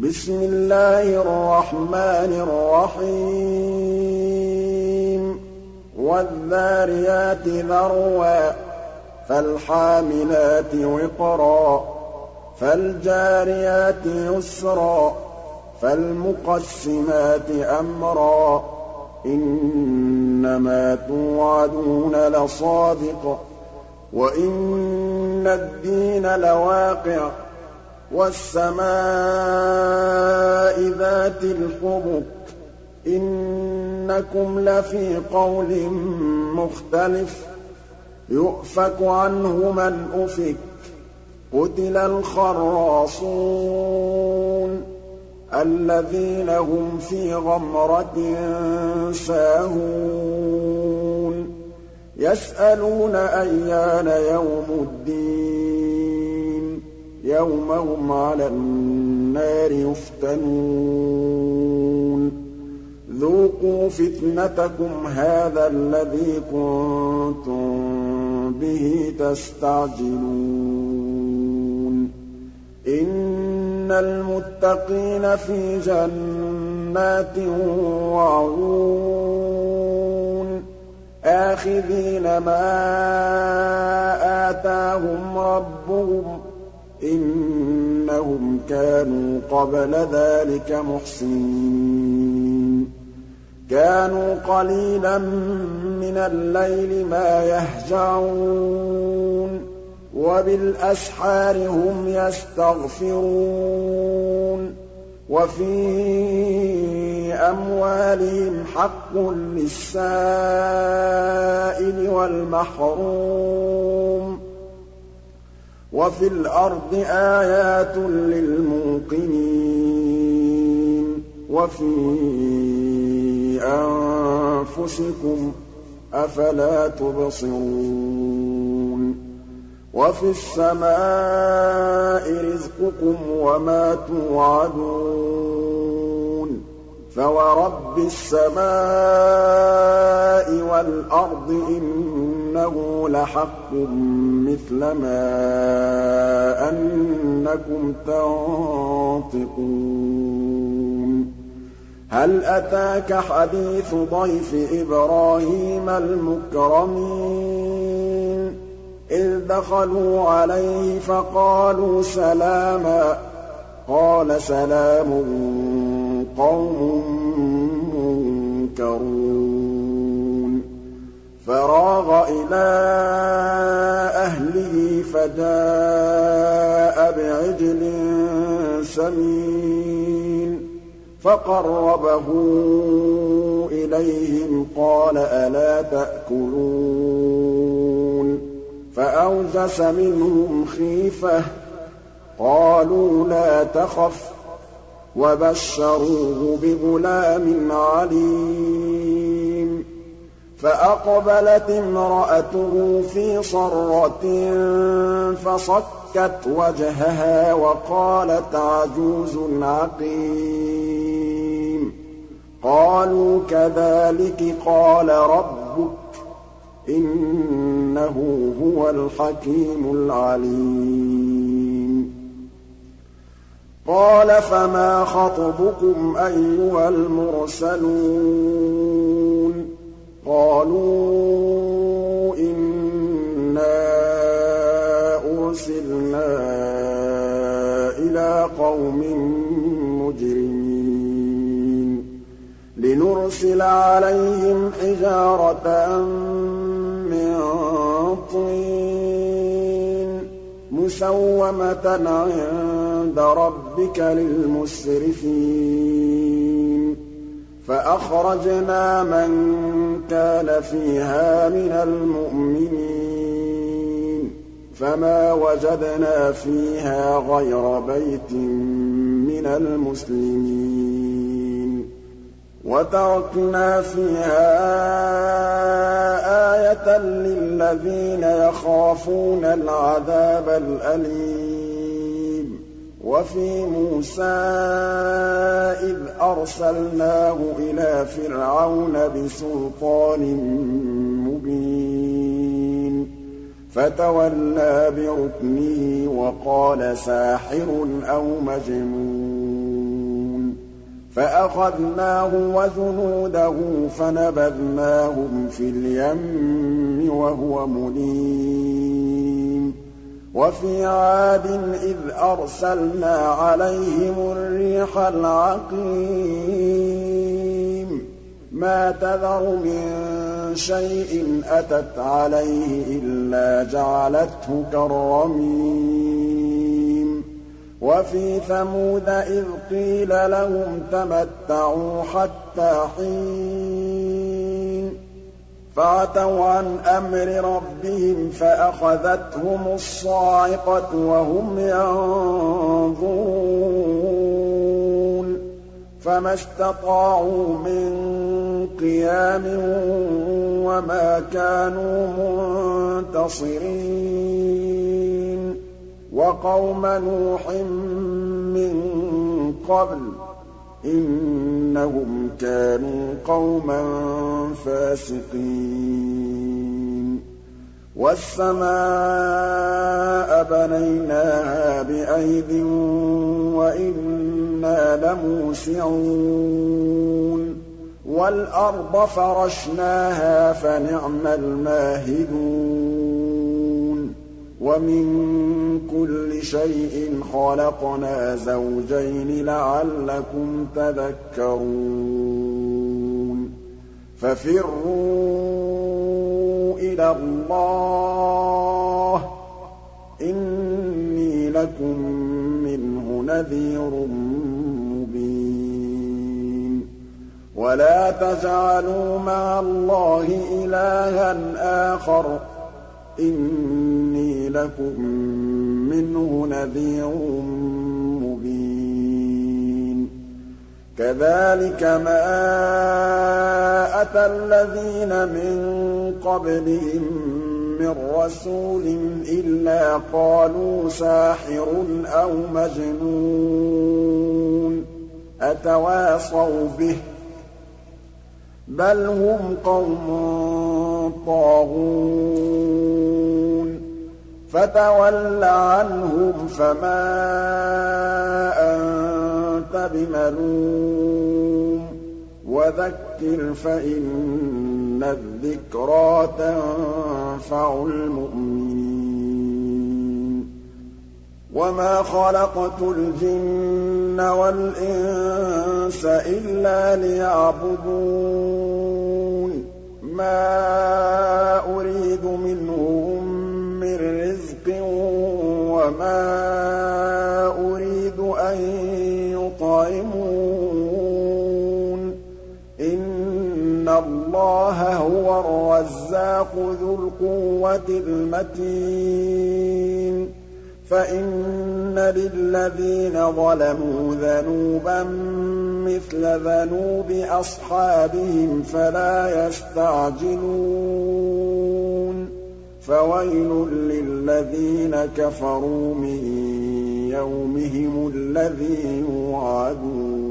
بِسْمِ اللَّهِ الرَّحْمَٰنِ الرَّحِيمِ. وَالذَّارِيَاتِ ذَرْوًا فَالْحَامِلَاتِ وِقْرًا فَالْجَارِيَاتِ يُسْرًا فَالْمُقَسِّمَاتِ أَمْرًا. إِنَّمَا تُوعَدُونَ لَصَادِقٌ وَإِنَّ الدِّينَ لَوَاقِعٌ. وَالسَّمَاءِ ذَاتِ الْحُبُكِ إِنَّكُمْ لَفِي قَوْلٍ مُّخْتَلِفٍ. يُؤْفَكُ عَنْهُ مَنْ أُفِكَ. قُتِلَ الْخَرَّاصُونَ الَّذِينَ هُمْ فِي غَمْرَةٍ سَاهُونَ. يَسْأَلُونَ أَيَّانَ يَوْمُ الدِّينِ. يَوْمَ هُمْ عَلَى النَّارِ يُفْتَنُونَ. ذُوقُوا فِتْنَتَكُمْ هَٰذَا الَّذِي كُنتُم بِهِ تَسْتَعْجِلُونَ. إِنَّ الْمُتَّقِينَ فِي جَنَّاتٍ وَعُيُونٍ. آخِذِينَ مَا آتَاهُمْ رَبُّهُمْ ۚ إِنَّهُمْ كَانُوا قَبْلَ ذَٰلِكَ مُحْسِنِينَ. كَانُوا قَلِيلًا مِّنَ اللَّيْلِ مَا يَهْجَعُونَ وَبِالْأَسْحَارِ هُمْ يَسْتَغْفِرُونَ وَفِي أَمْوَالِهِمْ حَقٌّ لِّلسَّائِلِ وَالْمَحْرُومِ. وَفِي الْأَرْضِ آيَاتٌ لِّلْمُوقِنِينَ وَفِي أَنفُسِكُمْ ۚ أَفَلَا تُبْصِرُونَ وَفِي السَّمَاءِ رِزْقُكُمْ وَمَا تُوعَدُونَ فَوَرَبِّ السَّمَاءِ وَالْأَرْضِ إِنَّهُ لَحَقٌّ مِّثْلَ مَا أَنَّكُمْ تَنطِقُونَ هَلْ أَتَاكَ حَدِيثُ ضَيْفِ إِبْرَاهِيمَ الْمُكْرَمِينَ؟ إِذْ دَخَلُوا عَلَيْهِ فَقَالُوا سَلَامًا قَالَ سَلَامٌ قَوْمٌ مُّنكَرُونَ. فَرَاغَ إِلَىٰ أَهْلِهِ فَجَاءَ بِعِجْلٍ سَمِينٍ. فَقَرَّبَهُ إِلَيْهِمْ قَالَ أَلَا تَأْكُلُونَ. فَأَوْجَسَ مِنْهُمْ خِيفَةً ۖ قَالُوا لَا تَخَفْ ۖ. وَبَشَّرُوهُ بِغُلَامٍ عَلِيمٍ. فَأَقْبَلَتِ امْرَأَتُهُ فِي صَرَّةٍ فَصَكَّتْ وَجْهَهَا وَقَالَتْ عَجُوزٌ عَقِيمٌ. قَالُوا كَذَٰلِكِ قَالَ رَبُّكِ ۖ إِنَّهُ هُوَ الْحَكِيمُ الْعَلِيمُ. قَالَ فَمَا خَطْبُكُمْ أَيُّهَا الْمُرْسَلُونَ قَالُوا إِنَّا أُرْسِلْنَا إِلَىٰ قَوْمٍ مُّجْرِمِينَ لِنُرْسِلَ عَلَيْهِمْ حِجَارَةً مِّن طِينٍ مُّسَوَّمَةً عِندَ رَبِّكَ لِلْمُسْرِفِينَ فَأَخْرَجْنَا مَن كَانَ فِيهَا مِنَ الْمُؤْمِنِينَ. فَمَا وَجَدْنَا فِيهَا غَيْرَ بَيْتٍ مِّنَ الْمُسْلِمِينَ. وَتَرَكْنَا فِيهَا آيَةً لِّلَّذِينَ يَخَافُونَ الْعَذَابَ الْأَلِيمَ. وَفِي مُوسَىٰ إِذْ أَرْسَلْنَاهُ إِلَىٰ فِرْعَوْنَ بِسُلْطَانٍ مُّبِينٍ. فَتَوَلَّىٰ بِرُكْنِهِ وَقَالَ سَاحِرٌ أَوْ مَجْنُونٌ. فَأَخَذْنَاهُ وَجُنُودَهُ فَنَبَذْنَاهُمْ فِي الْيَمِّ وَهُوَ مُلِيمٌ. وَفِي عَادٍ إِذْ أَرْسَلْنَا عَلَيْهِمُ الرِّيحَ الْعَقِيمَ. مَا تَذَرُ مِن شَيْءٍ أَتَتْ عَلَيْهِ إِلَّا جَعَلَتْهُ كَالرَّمِيمِ وَفِي ثَمُودَ إِذْ قِيلَ لَهُمْ تَمَتَّعُوا حَتَّىٰ حِينٍ فَعَتَوْا عَنْ أَمْرِ رَبِّهِمْ فَأَخَذَتْهُمُ الصَّاعِقَةُ وَهُمْ يَنظُرُونَ فَمَا اسْتَطَاعُوا مِن قِيَامٍ وَمَا كَانُوا مُنتَصِرِينَ وَقَوْمَ نُوحٍ مِّن قَبْلُ ۖ إِنَّهُمْ كَانُوا قَوْمًا فَاسِقِينَ. وَالسَّمَاءَ بَنَيْنَاهَا بِأَيْدٍ وَإِنَّا لَمُوسِعُونَ. وَالْأَرْضَ فَرَشْنَاهَا فَنِعْمَ الْمَاهِدُونَ. وَمِن كُلِّ شَيْءٍ خَلَقْنَا زَوْجَيْنِ لَعَلَّكُمْ تَذَكَّرُونَ فَفِرُّوا إِلَى اللَّهِ إِنِّي لَكُم مِّنْهُ نَذِيرٌ وَلَا تَجْعَلُوا مَعَ اللَّهِ إِلَٰهًا آخَرَ ۖ إِنِّي لَكُم مِّنْهُ نَذِيرٌ مُّبِينٌ. كَذَٰلِكَ مَا أَتَى الَّذِينَ مِن قَبْلِهِم مِّن رَّسُولٍ إِلَّا قَالُوا سَاحِرٌ أَوْ مَجْنُونٌ. أَتَوَاصَوْا بِهِ ۚ؟ بَلْ هُمْ قَوْمٌ طَاغُونَ. فَتَوَلَّ عَنْهُمْ فَمَا أَنتَ بِمَلُومٍ وَذَكِّرْ فَإِنَّ الذِّكْرَىٰ تَنفَعُ الْمُؤْمِنِينَ وَمَا خَلَقْتُ الْجِنَّ وَالْإِنسَ إِلَّا لِيَعْبُدُونِ مَا أُرِيدُ مِنْهُم مِّن وَمَا أُرِيدُ أَن يُطْعِمُونِ ۚ إِنَّ اللَّهَ هُوَ الرَّزَّاقُ ذُو الْقُوَّةِ الْمَتِينُ فَإِنَّ لِلَّذِينَ ظَلَمُوا ذَنُوبًا مِّثْلَ ذَنُوبِ أَصْحَابِهِمْ فَلَا يَسْتَعْجِلُونِ فَوَيْلٌ لِّلَّذِينَ كَفَرُوا مِن يَوْمِهِمُ الَّذِي يُوعَدُونَ.